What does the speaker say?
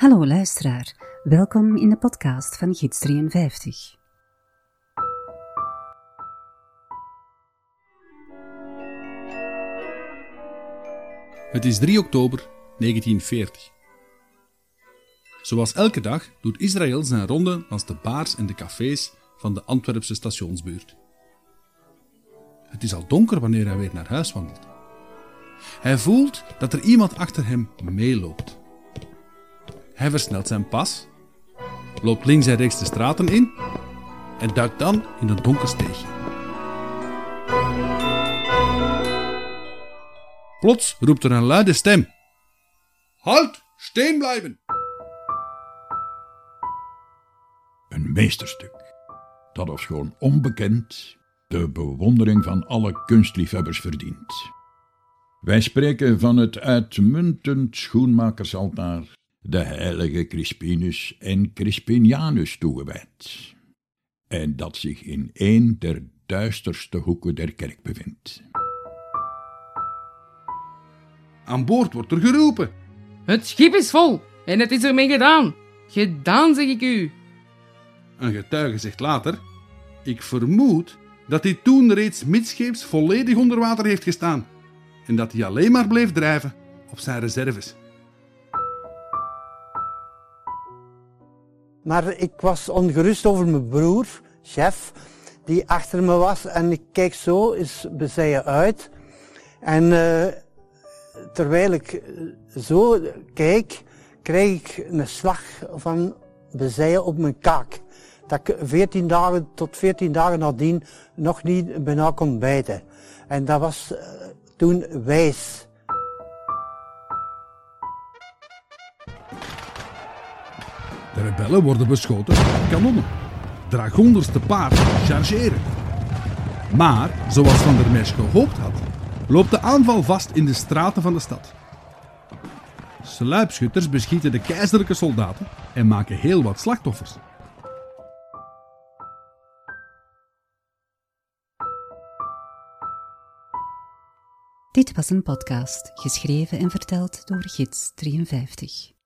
Hallo luisteraar, welkom in de podcast van Gids 53. Het is 3 oktober 1940. Zoals elke dag doet Israël zijn ronde langs de baars en de cafés van de Antwerpse stationsbuurt. Het is al donker wanneer hij weer naar huis wandelt. Hij voelt dat er iemand achter hem meeloopt. Hij versnelt zijn pas, loopt links en rechts de straten in en duikt dan in een donker steegje. Plots roept er een luide stem: Halt! Steen blijven! Een meesterstuk dat gewoon onbekend de bewondering van alle kunstliefhebbers verdient. Wij spreken van het uitmuntend schoenmakersaltaar, de heilige Crispinus en Crispinianus toegewijd, en dat zich in een der duisterste hoeken der kerk bevindt. Aan boord wordt er geroepen. Het schip is vol en het is ermee gedaan. Gedaan, zeg ik u. Een getuige zegt later: Ik vermoed dat hij toen reeds midscheeps volledig onder water heeft gestaan en dat hij alleen maar bleef drijven op zijn reserves. Maar ik was ongerust over mijn broer, chef, die achter me was. En ik kijk zo eens bezijen uit. En uh, terwijl ik eh, zo kijk, krijg ik een slag van bezijen op mijn kaak. Dat ik 14 dagen tot 14 dagen nadien nog niet bijna kon bijten. En dat was uh, toen wijs. Rebellen worden beschoten met kanonnen. Dragonders te paard chargeren. Maar, zoals Van der Mesch gehoopt had, loopt de aanval vast in de straten van de stad. Sluipschutters beschieten de keizerlijke soldaten en maken heel wat slachtoffers. Dit was een podcast, geschreven en verteld door Gids 53.